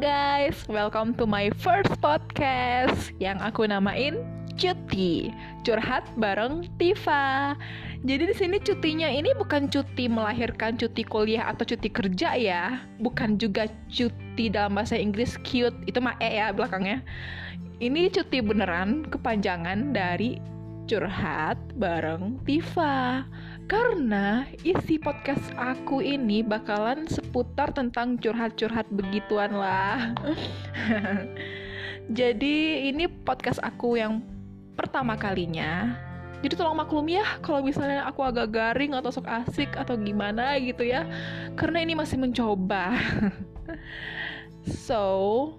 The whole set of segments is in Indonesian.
guys, welcome to my first podcast yang aku namain Cuti, curhat bareng Tifa. Jadi di sini cutinya ini bukan cuti melahirkan cuti kuliah atau cuti kerja ya, bukan juga cuti dalam bahasa Inggris cute itu mah e ya belakangnya. Ini cuti beneran kepanjangan dari curhat bareng Tifa. Karena isi podcast aku ini bakalan seputar tentang curhat-curhat begituan lah. Jadi ini podcast aku yang pertama kalinya. Jadi tolong maklum ya kalau misalnya aku agak garing atau sok asik atau gimana gitu ya. Karena ini masih mencoba. so,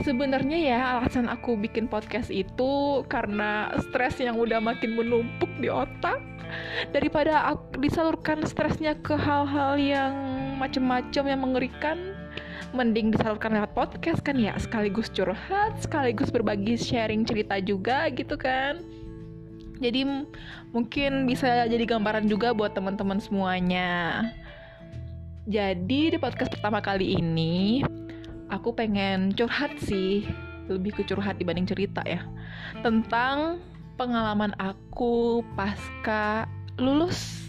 sebenarnya ya alasan aku bikin podcast itu karena stres yang udah makin menumpuk di otak daripada aku disalurkan stresnya ke hal-hal yang macem-macem yang mengerikan mending disalurkan lewat podcast kan ya sekaligus curhat sekaligus berbagi sharing cerita juga gitu kan. Jadi mungkin bisa jadi gambaran juga buat teman-teman semuanya. Jadi di podcast pertama kali ini aku pengen curhat sih lebih ke curhat dibanding cerita ya tentang pengalaman aku pasca lulus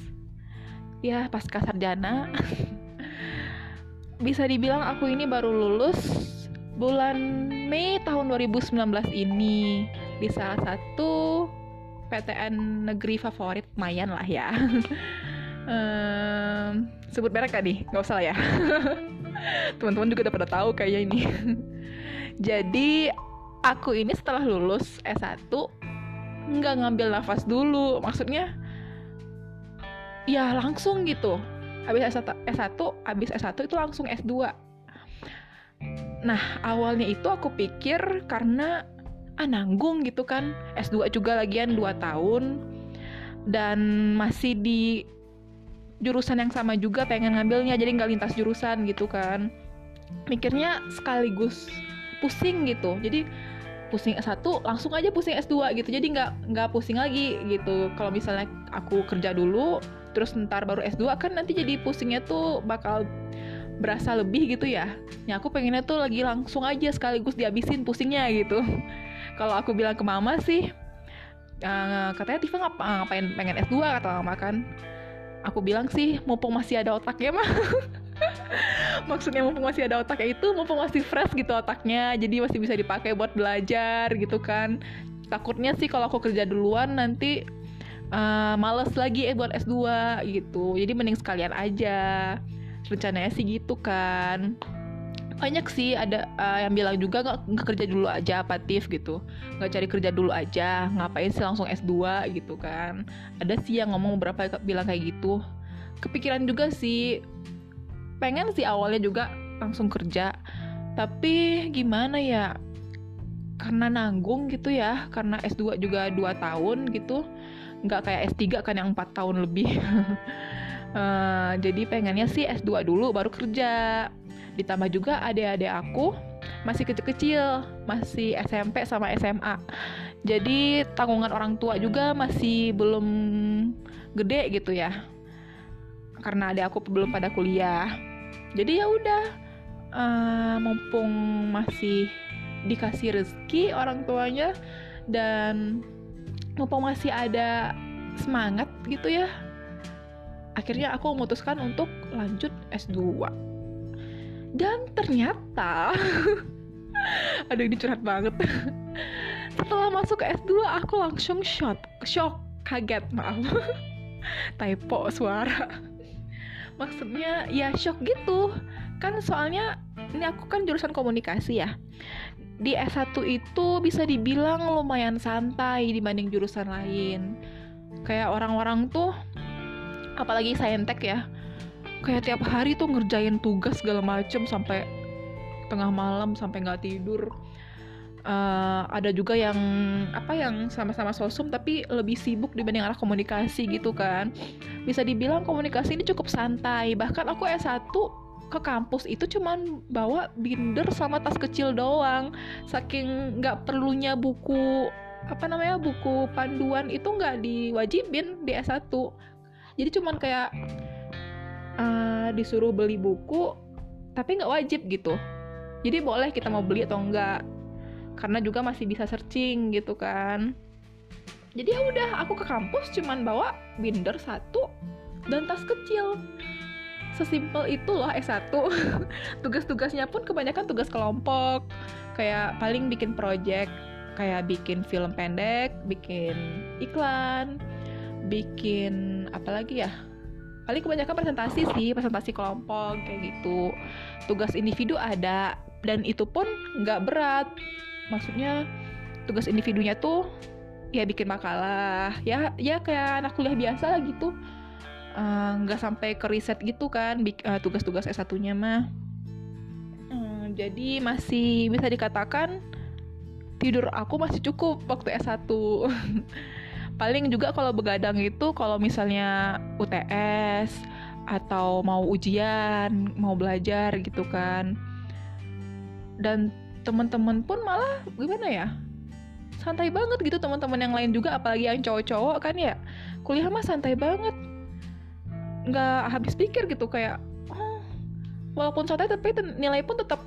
ya pasca sarjana. Bisa dibilang aku ini baru lulus bulan Mei tahun 2019 ini. Di salah satu PTN negeri favorit Mayan lah ya. Um, sebut merek gak nih? Gak usah lah ya. Teman-teman juga udah pada tahu kayaknya ini. Jadi aku ini setelah lulus S1 nggak ngambil nafas dulu. Maksudnya ya langsung gitu. Habis S1, S1 habis S1 itu langsung S2 nah awalnya itu aku pikir karena ah nanggung gitu kan. S2 juga lagian 2 tahun. Dan masih di jurusan yang sama juga pengen ngambilnya jadi nggak lintas jurusan gitu kan. Mikirnya sekaligus pusing gitu. Jadi pusing S1 langsung aja pusing S2 gitu. Jadi nggak nggak pusing lagi gitu. Kalau misalnya aku kerja dulu terus ntar baru S2 kan nanti jadi pusingnya tuh bakal berasa lebih gitu ya. Ya aku pengennya tuh lagi langsung aja sekaligus dihabisin pusingnya gitu. Kalau aku bilang ke mama sih uh, katanya Tifa ngap ngapain pengen S2 kata mama kan. Aku bilang sih mumpung masih ada otaknya mah maksudnya mumpung masih ada otaknya itu mumpung masih fresh gitu otaknya jadi masih bisa dipakai buat belajar gitu kan. Takutnya sih kalau aku kerja duluan nanti uh, males lagi eh buat S2 gitu. Jadi mending sekalian aja. Rencananya sih gitu kan. Banyak sih ada uh, yang bilang juga nggak kerja dulu aja apatif gitu. Nggak cari kerja dulu aja ngapain sih langsung S2 gitu kan. Ada sih yang ngomong beberapa bilang kayak gitu. Kepikiran juga sih pengen sih awalnya juga langsung kerja. Tapi gimana ya? Karena nanggung gitu ya. Karena S2 juga 2 tahun gitu. Nggak kayak S3 kan yang 4 tahun lebih. Uh, jadi pengennya sih S2 dulu baru kerja. Ditambah juga adik-adik aku masih kecil-kecil. Masih SMP sama SMA jadi tanggungan orang tua juga masih belum gede gitu ya. Karena adik aku belum pada kuliah jadi ya udah uh, mumpung masih dikasih rezeki orang tuanya dan mumpung masih ada semangat gitu ya akhirnya aku memutuskan untuk lanjut S2 dan ternyata aduh ini curhat banget. Setelah masuk ke S2 aku langsung shock shock kaget maaf. Typo suara maksudnya ya shock gitu. Kan soalnya ini aku kan jurusan komunikasi ya. Di S1 itu bisa dibilang lumayan santai dibanding jurusan lain. Kayak orang-orang tuh apalagi saintek ya kayak tiap hari tuh ngerjain tugas segala macem sampai tengah malam sampai nggak tidur uh, ada juga yang apa yang sama-sama sosum tapi lebih sibuk dibanding arah komunikasi gitu kan. Bisa dibilang komunikasi ini cukup santai. Bahkan aku S1 ke kampus itu cuman bawa binder sama tas kecil doang. Saking nggak perlunya buku apa namanya buku panduan itu nggak diwajibin di S1 jadi cuman kayak uh, disuruh beli buku tapi nggak wajib gitu. Jadi boleh kita mau beli atau enggak karena juga masih bisa searching gitu kan. Jadi ya udah aku ke kampus cuman bawa binder satu dan tas kecil. Sesimpel itu loh S1 tugas-tugasnya pun kebanyakan tugas kelompok. Kayak paling bikin project kayak bikin film pendek bikin iklan bikin apa lagi ya? Paling kebanyakan presentasi sih presentasi kelompok kayak gitu. Tugas individu ada dan itu pun nggak berat maksudnya tugas individunya tuh ya bikin makalah. Ya ya kayak anak kuliah biasa lah gitu. Eh, nggak uh, sampai ke riset gitu kan uh, tugas-tugas S1-nya mah. Hmm, jadi masih bisa dikatakan tidur aku masih cukup waktu S1 paling juga kalau begadang itu kalau misalnya UTS atau mau ujian mau belajar gitu kan. Dan teman-teman pun malah gimana ya? Santai banget gitu teman-teman yang lain juga apalagi yang cowok-cowok kan ya. Kuliah mah santai banget. Nggak habis pikir gitu kayak oh, walaupun santai tapi nilai pun tetap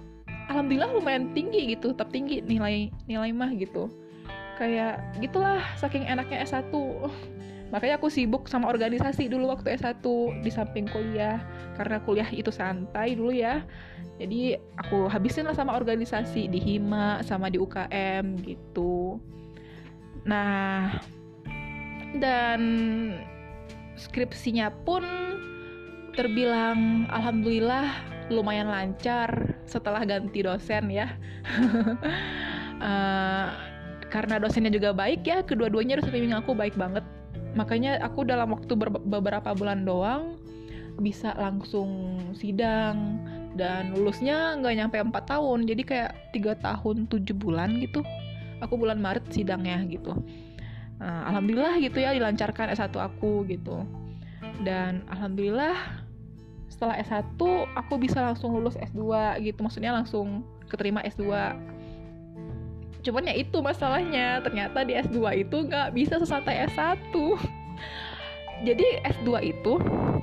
alhamdulillah lumayan tinggi gitu tetap tinggi nilai nilai mah gitu. Kayak gitulah saking enaknya S1 makanya aku sibuk sama organisasi dulu waktu S1 di samping kuliah. Karena kuliah itu santai dulu ya. Jadi aku habisin lah sama organisasi di Hima sama di UKM gitu. Nah dan skripsinya pun terbilang alhamdulillah lumayan lancar setelah ganti dosen ya. Uh, karena dosennya juga baik ya kedua-duanya dosen bimbing aku baik banget makanya aku dalam waktu beberapa bulan doang bisa langsung sidang dan lulusnya nggak nyampe 4 tahun. Jadi kayak tiga tahun 7 bulan gitu. Aku bulan Maret sidangnya gitu. Nah, alhamdulillah gitu ya dilancarkan S1 aku gitu. Dan alhamdulillah setelah S1 aku bisa langsung lulus S2 gitu. Maksudnya langsung keterima S2 cuman ya itu masalahnya ternyata di S2 itu nggak bisa sesantai S1 jadi S2 itu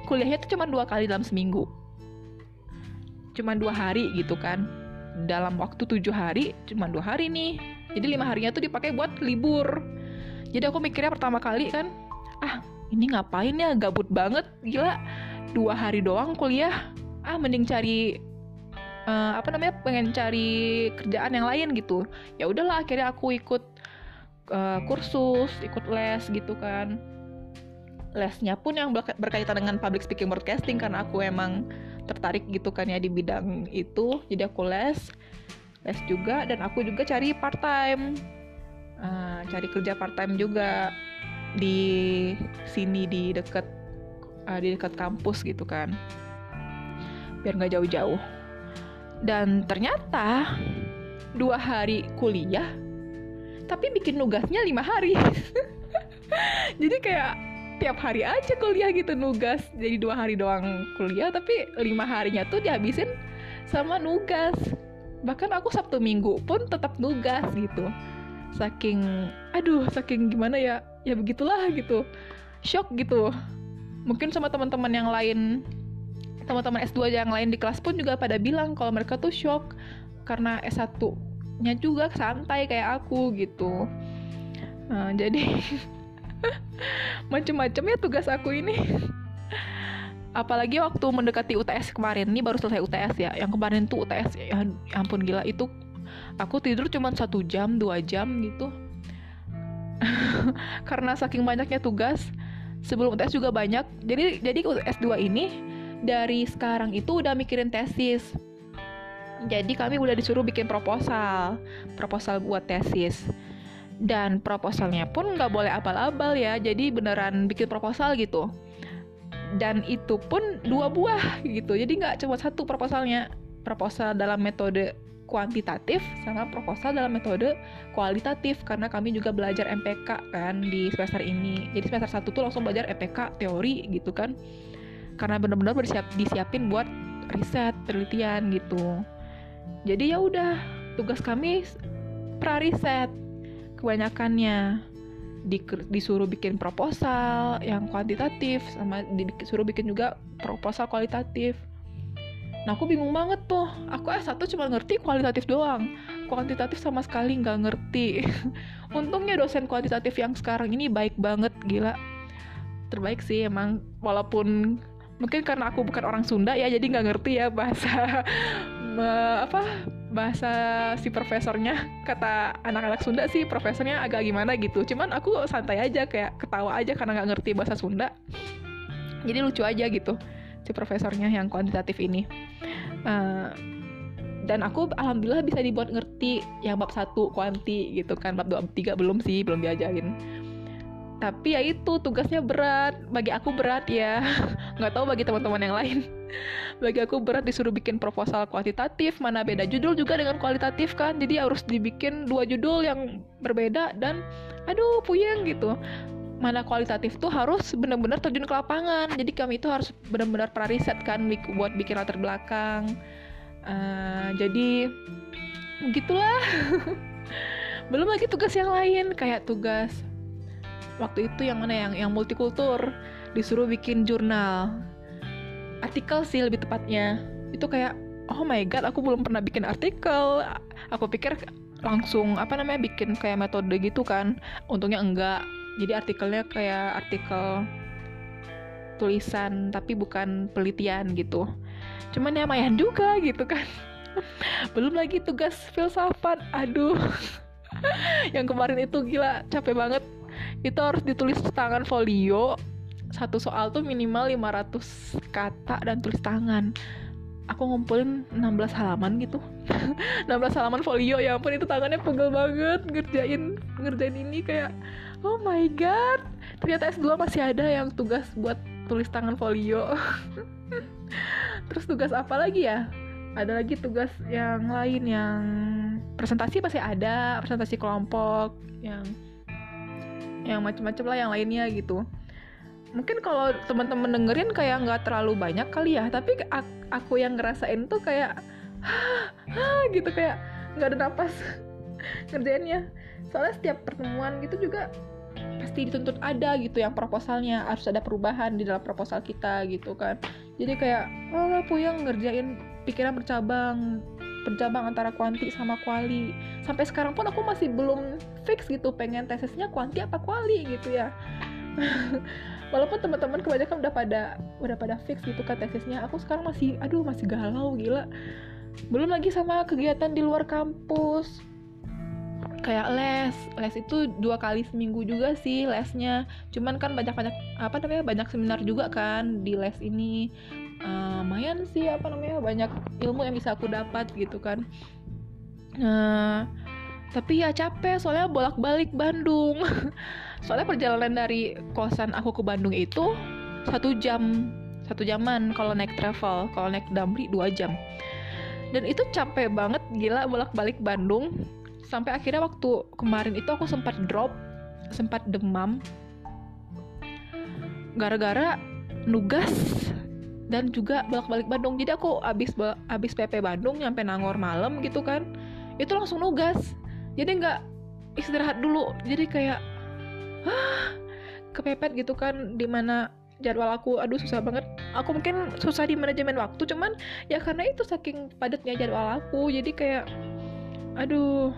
kuliahnya tuh cuma dua kali dalam seminggu. Cuma dua hari gitu kan. Dalam waktu tujuh hari cuma dua hari nih. Jadi lima harinya tuh dipakai buat libur. Jadi aku mikirnya pertama kali kan ah ini ngapain ya? Gabut banget. Gila dua hari doang kuliah. Ah mending cari uh, apa namanya pengen cari kerjaan yang lain gitu. Ya udahlah akhirnya aku ikut uh, kursus ikut les gitu kan. Lesnya pun yang berkaitan dengan public speaking broadcasting karena aku emang tertarik gitu kan ya di bidang itu. Jadi aku les les juga dan aku juga cari part time uh, cari kerja part time juga di sini di dekat uh, di dekat kampus gitu kan. Biar nggak jauh-jauh dan ternyata dua hari kuliah tapi bikin nugasnya lima hari. Jadi kayak tiap hari aja kuliah gitu nugas. Jadi dua hari doang kuliah tapi lima harinya tuh dihabisin sama nugas. Bahkan aku sabtu minggu pun tetap nugas gitu. Saking aduh saking gimana ya ya begitulah gitu. Shock gitu. Mungkin sama teman-teman yang lain teman-teman S2 yang lain di kelas pun juga pada bilang kalau mereka tuh shock karena S1-nya juga santai kayak aku gitu. Nah, jadi macem-macem ya tugas aku ini. Apalagi waktu mendekati UTS kemarin, ini baru selesai UTS ya. Yang kemarin tuh UTS, ya, ampun gila itu aku tidur cuma satu jam, dua jam gitu. Karena saking banyaknya tugas, sebelum UTS juga banyak. Jadi jadi S2 ini dari sekarang itu udah mikirin tesis. Jadi kami udah disuruh bikin proposal, proposal buat tesis. Dan proposalnya pun nggak boleh abal-abal ya, jadi beneran bikin proposal gitu. Dan itu pun dua buah gitu, jadi nggak cuma satu proposalnya. Proposal dalam metode kuantitatif sama proposal dalam metode kualitatif karena kami juga belajar MPK kan di semester ini. Jadi semester satu tuh langsung belajar MPK teori gitu kan karena benar-benar bersiap disiapin buat riset penelitian gitu. Jadi ya udah tugas kami pra riset kebanyakannya. Di, disuruh bikin proposal yang kuantitatif sama disuruh bikin juga proposal kualitatif. Nah aku bingung banget tuh. Aku S1 cuma ngerti kualitatif doang. Kuantitatif sama sekali nggak ngerti. Untungnya dosen kuantitatif yang sekarang ini baik banget gila. Terbaik sih emang walaupun mungkin karena aku bukan orang Sunda ya jadi nggak ngerti ya bahasa apa bahasa si profesornya. Kata anak-anak Sunda sih profesornya agak gimana gitu. Cuman aku santai aja kayak ketawa aja karena nggak ngerti bahasa Sunda. Jadi lucu aja gitu si profesornya yang kuantitatif ini. Uh, dan aku alhamdulillah bisa dibuat ngerti yang bab satu kuanti gitu kan. Bab dua tiga belum sih belum diajarin tapi ya itu tugasnya berat. Bagi aku berat ya. Nggak tahu bagi teman-teman yang lain. Bagi aku berat disuruh bikin proposal kuantitatif mana beda judul juga dengan kualitatif kan. Jadi harus dibikin dua judul yang berbeda dan aduh puyeng gitu. Mana kualitatif tuh harus benar-benar terjun ke lapangan. Jadi kami itu harus benar-benar prariset kan buat bikin latar belakang. Uh, jadi gitulah belum lagi tugas yang lain kayak tugas waktu itu yang mana yang yang multikultur disuruh bikin jurnal. Artikel sih lebih tepatnya. Itu kayak oh my god aku belum pernah bikin artikel. Aku pikir langsung apa namanya bikin kayak metode gitu kan. Untungnya enggak. Jadi artikelnya kayak artikel tulisan tapi bukan penelitian gitu. Cuman ya mayan juga gitu kan. Belum lagi tugas filsafat. Aduh. Yang kemarin itu gila capek banget itu harus ditulis tangan folio. Satu soal tuh minimal 500 kata dan tulis tangan. Aku ngumpulin 16 halaman gitu. 16 halaman folio ya ampun itu tangannya pegel banget. Ngerjain ngerjain ini kayak oh my god. Ternyata S2 masih ada yang tugas buat tulis tangan folio. Terus tugas apa lagi ya? Ada lagi tugas yang lain yang presentasi pasti ada presentasi kelompok yang yang macam-macam lah yang lainnya gitu. Mungkin kalau teman-teman dengerin kayak nggak terlalu banyak kali ya tapi aku yang ngerasain tuh kayak ha gitu kayak nggak ada napas ngerjainnya. Soalnya setiap pertemuan gitu juga pasti dituntut ada gitu yang proposalnya harus ada perubahan di dalam proposal kita gitu kan. Jadi kayak oh puyeng ngerjain pikiran bercabang bercabang antara kuanti sama kuali sampai sekarang pun aku masih belum fix gitu pengen tesisnya kuanti apa kuali gitu ya. Walaupun teman-teman kebanyakan udah pada udah pada fix gitu kan tesisnya aku sekarang masih aduh masih galau gila. Belum lagi sama kegiatan di luar kampus. Kayak les les itu dua kali seminggu juga sih lesnya. Cuman kan banyak banyak apa namanya banyak seminar juga kan di les ini uh, lumayan sih apa namanya banyak ilmu yang bisa aku dapat gitu kan. Uh, tapi ya capek soalnya bolak-balik Bandung. Soalnya perjalanan dari kosan aku ke Bandung itu satu jam satu jaman kalau naik travel kalau naik damri dua jam. Dan itu capek banget gila bolak-balik Bandung. Sampai akhirnya waktu kemarin itu aku sempat drop sempat demam. Gara-gara nugas dan juga bolak-balik Bandung. Jadi aku abis abis PP Bandung nyampe Nangor malam gitu kan itu langsung nugas. Jadi nggak istirahat dulu. Jadi kayak kepepet gitu kan di mana jadwal aku aduh susah banget. Aku mungkin susah di manajemen waktu cuman ya karena itu saking padatnya jadwal aku. Jadi kayak aduh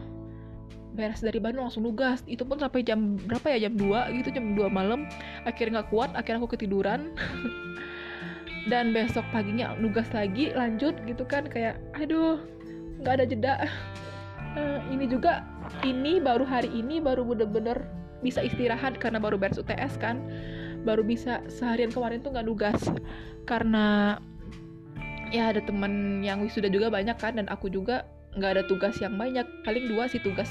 beres dari Bandung langsung nugas. Itu pun sampai jam berapa ya? Jam 2 gitu jam 2 malam. Akhirnya nggak kuat akhirnya aku ketiduran dan besok paginya nugas lagi lanjut gitu kan kayak aduh nggak ada jeda. Uh, ini juga ini baru hari ini baru bener-bener bisa istirahat karena baru beres UTS kan. Baru bisa seharian kemarin tuh nggak nugas. Karena ya ada temen yang wisuda juga banyak kan dan aku juga nggak ada tugas yang banyak. Paling dua sih tugas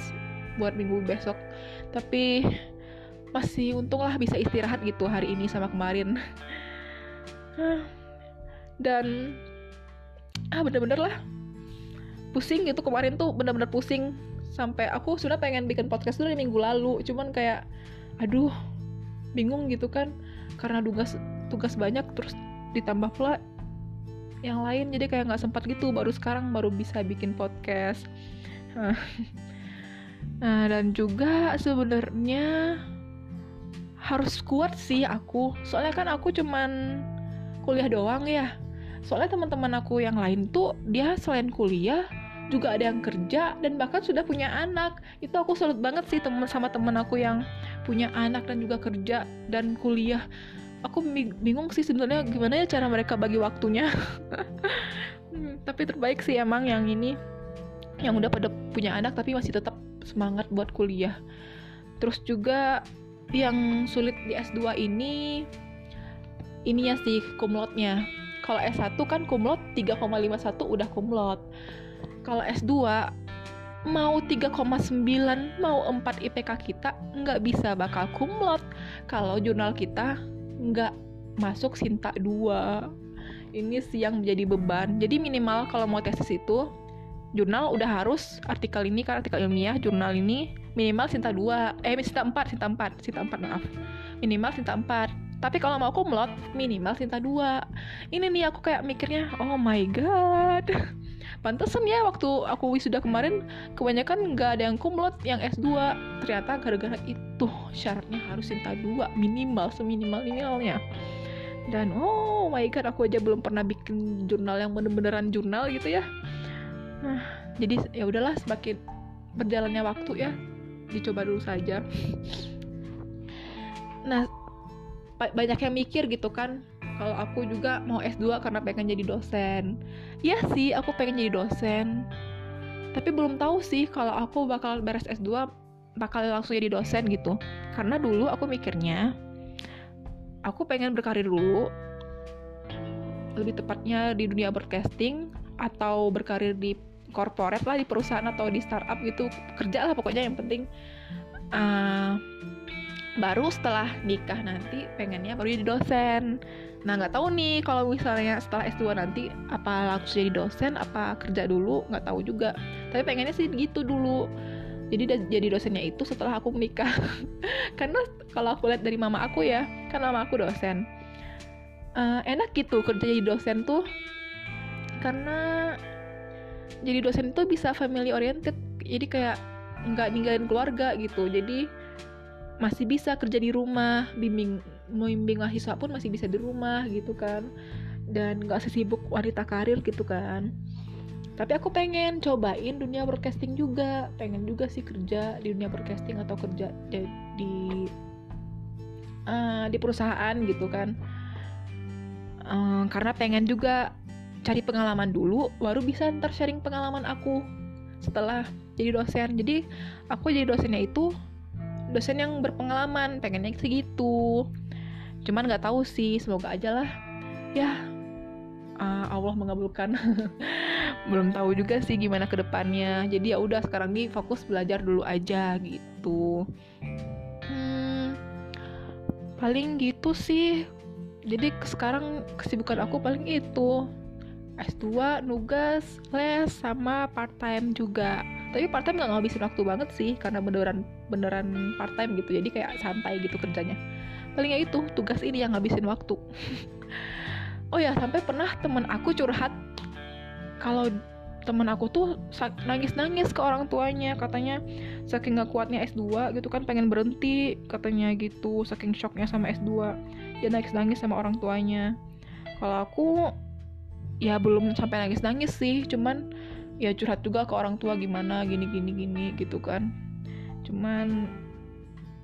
buat minggu besok. Tapi masih untung lah bisa istirahat gitu hari ini sama kemarin dan ah bener-bener lah. Pusing gitu kemarin tuh bener-bener pusing. Sampai aku sudah pengen bikin podcast dulu minggu lalu. Cuman kayak aduh bingung gitu kan. Karena tugas tugas banyak terus ditambah pula yang lain. Jadi kayak nggak sempat gitu. Baru sekarang baru bisa bikin podcast. Nah dan juga sebenarnya harus kuat sih aku. Soalnya kan aku cuman kuliah doang ya soalnya teman-teman aku yang lain tuh dia selain kuliah juga ada yang kerja dan bahkan sudah punya anak. Itu aku salut banget sih temen sama temen aku yang punya anak dan juga kerja dan kuliah. Aku bingung sih sebenarnya gimana ya cara mereka bagi waktunya. Hmm, tapi terbaik sih emang yang ini yang udah pada punya anak tapi masih tetap semangat buat kuliah. Terus juga yang sulit di S2 ini ininya sih kumlotnya kalau S1 kan kumlot 3,51 udah kumlot. Kalau S2 mau 3,9 mau 4 IPK kita nggak bisa bakal kumlot. Kalau jurnal kita nggak masuk Sinta 2 ini sih yang menjadi beban. Jadi minimal kalau mau tesis itu jurnal udah harus artikel ini kan artikel ilmiah jurnal ini minimal Sinta 2 eh Sinta 4 Sinta 4 Sinta 4 maaf. Minimal Sinta 4 tapi kalau mau kumlot minimal Sinta 2 ini nih aku kayak mikirnya oh my god. Pantesan ya waktu aku wisuda kemarin kebanyakan nggak ada yang kumlot yang S2 ternyata gara-gara itu syaratnya harus Sinta 2 minimal seminimal minimalnya. Dan oh my god aku aja belum pernah bikin jurnal yang bener-beneran jurnal gitu ya. Nah jadi ya udahlah semakin berjalannya waktu ya dicoba dulu saja. Nah banyak yang mikir gitu kan kalau aku juga mau S2 karena pengen jadi dosen. Iya sih aku pengen jadi dosen. Tapi belum tahu sih kalau aku bakal beres S2 bakal langsung jadi dosen gitu. Karena dulu aku mikirnya aku pengen berkarir dulu lebih tepatnya di dunia broadcasting atau berkarir di corporate lah di perusahaan atau di startup gitu. Kerja lah pokoknya yang penting. Uh, baru setelah nikah nanti pengennya baru jadi dosen Nah nggak tahu nih kalau misalnya setelah S2 nanti apa langsung jadi dosen apa kerja dulu nggak tahu juga. Tapi pengennya sih gitu dulu. Jadi jadi dosennya itu setelah aku menikah. Karena kalau aku lihat dari mama aku ya, kan mama aku dosen. Uh, enak gitu kerja jadi dosen tuh karena jadi dosen itu bisa family oriented jadi kayak nggak ninggalin keluarga gitu jadi masih bisa kerja di rumah bimbing membimbing mahasiswa pun masih bisa di rumah gitu kan. Dan nggak sesibuk wanita karir gitu kan. Tapi aku pengen cobain dunia broadcasting juga. Pengen juga sih kerja di dunia broadcasting atau kerja di di, uh, di perusahaan gitu kan. Uh, karena pengen juga cari pengalaman dulu baru bisa ntar sharing pengalaman aku setelah jadi dosen. Jadi aku jadi dosennya itu dosen yang berpengalaman pengennya segitu. Cuman nggak tahu sih semoga aja lah. Ya uh, Allah mengabulkan. Belum tahu juga sih gimana ke depannya jadi ya udah sekarang nih fokus belajar dulu aja gitu. Hmm, paling gitu sih. Jadi sekarang kesibukan aku paling itu S2, nugas, les, sama part time juga tapi part time nggak ngabisin waktu banget sih karena beneran beneran part time gitu. Jadi kayak santai gitu kerjanya. Palingnya itu tugas ini yang ngabisin waktu. Oh ya sampai pernah temen aku curhat kalau temen aku tuh nangis-nangis ke orang tuanya. Katanya saking gak kuatnya S2 gitu kan pengen berhenti katanya gitu saking shocknya sama S2 dia nangis-nangis sama orang tuanya. Kalau aku ya belum sampai nangis-nangis sih cuman ya curhat juga ke orang tua gimana gini gini gini gitu kan. Cuman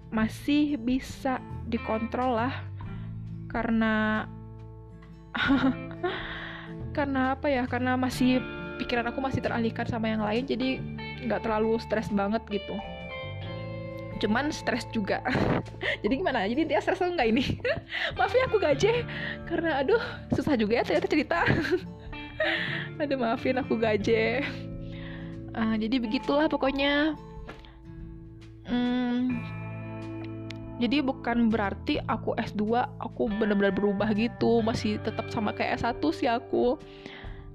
masih bisa dikontrol lah karena karena apa ya karena masih pikiran aku masih teralihkan sama yang lain jadi nggak terlalu stres banget gitu. Cuman stres juga. Jadi gimana? Jadi dia stres nggak ini? Maaf ya aku gaje karena aduh susah juga ya ternyata cerita aduh maafin aku gaje. Uh, jadi begitulah pokoknya. Hmm, jadi bukan berarti aku S2 aku benar-benar berubah gitu. Masih tetap sama kayak S1 sih aku.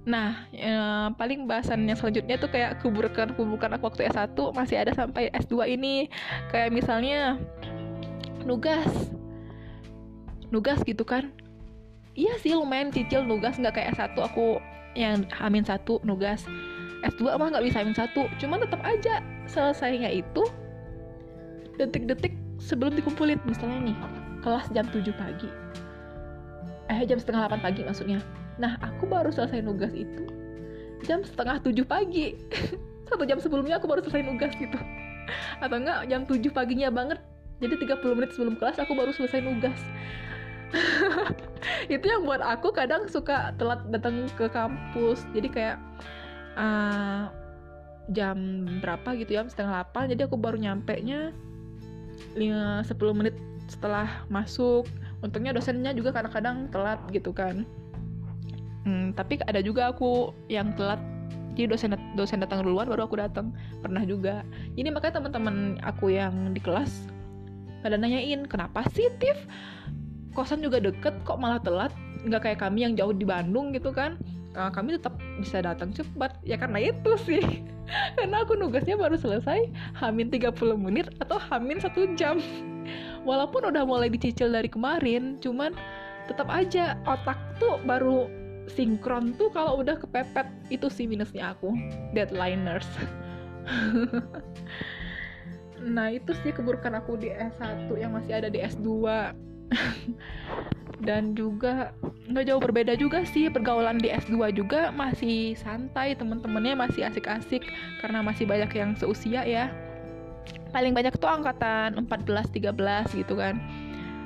Nah eh, paling bahasannya selanjutnya tuh kayak kuburkan-kuburkan aku waktu S1 masih ada sampai S2 ini. Kayak misalnya nugas. Nugas gitu kan? Iya sih lumayan cicil nugas. Nggak kayak S1 aku yang amin satu nugas. S2 mah nggak bisa amin satu cuman tetap aja selesainya itu detik-detik sebelum dikumpulin misalnya nih kelas jam 7 pagi. Eh jam setengah 8 pagi maksudnya. Nah aku baru selesai nugas itu jam setengah 7 pagi. Satu jam sebelumnya aku baru selesai nugas gitu. Atau enggak jam 7 paginya banget. Jadi 30 menit sebelum kelas aku baru selesai nugas itu yang buat aku kadang suka telat datang ke kampus. Jadi kayak uh, jam berapa gitu ya setengah 8 jadi aku baru nyampe nya 5, 10 menit setelah masuk. Untungnya dosennya juga kadang-kadang telat gitu kan. Hmm, tapi ada juga aku yang telat. Jadi dosen dosen datang duluan baru aku datang. Pernah juga. Jadi makanya teman-teman aku yang di kelas pada nanyain kenapa sih Tiff kosan juga deket kok malah telat? Nggak kayak kami yang jauh di Bandung gitu kan? Uh, kami tetap bisa datang cepat. Ya karena itu sih. Karena aku nugasnya baru selesai hamin 30 menit atau hamin satu jam. Walaupun udah mulai dicicil dari kemarin cuman tetap aja otak tuh baru sinkron tuh kalau udah kepepet. Itu sih minusnya aku. Deadliners. Nah itu sih keburukan aku di S1 yang masih ada di S2 dan juga nggak jauh berbeda juga sih pergaulan di S2 juga. Masih santai temen-temennya masih asik-asik karena masih banyak yang seusia ya. Paling banyak tuh angkatan 14 13 gitu kan.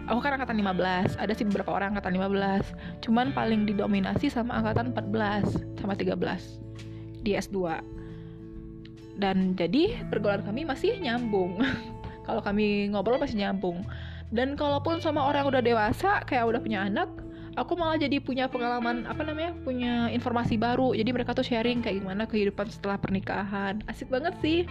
Aku kan angkatan 15 ada sih beberapa orang angkatan 15 cuman paling didominasi sama angkatan 14 sama 13 di S2 dan jadi pergaulan kami masih nyambung. Kalau kami ngobrol masih nyambung dan kalaupun sama orang udah dewasa kayak udah punya anak aku malah jadi punya pengalaman apa namanya punya informasi baru. Jadi mereka tuh sharing kayak gimana kehidupan setelah pernikahan. Asik banget sih.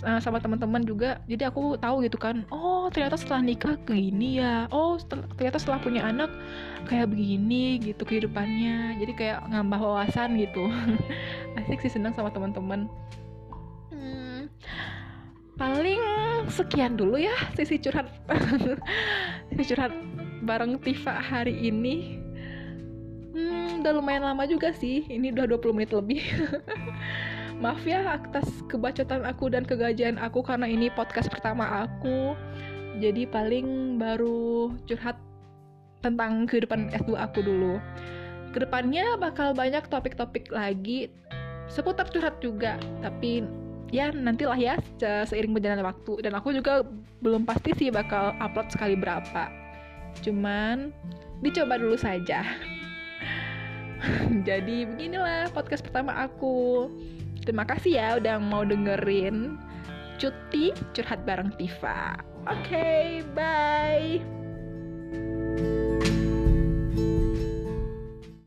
Uh, sama teman-teman juga. Jadi aku tahu gitu kan oh ternyata setelah nikah begini ya. Oh ternyata setelah punya anak kayak begini gitu kehidupannya. Jadi kayak ngambah wawasan gitu. Asik sih senang sama teman-teman. Hmm, paling sekian dulu ya sisi curhat. Sisi curhat bareng Tifa hari ini. Hmm, udah lumayan lama juga sih. Ini udah 20 menit lebih. Maaf ya atas kebacotan aku dan kegajian aku karena ini podcast pertama aku. Jadi paling baru curhat tentang kehidupan S2 aku dulu. Ke depannya bakal banyak topik-topik lagi. Seputar curhat juga tapi ya nantilah ya seiring berjalannya waktu. Dan aku juga belum pasti sih bakal upload sekali berapa. Cuman dicoba dulu saja. Jadi beginilah podcast pertama aku. Terima kasih ya udah mau dengerin cuti curhat bareng Tifa. Oke okay, bye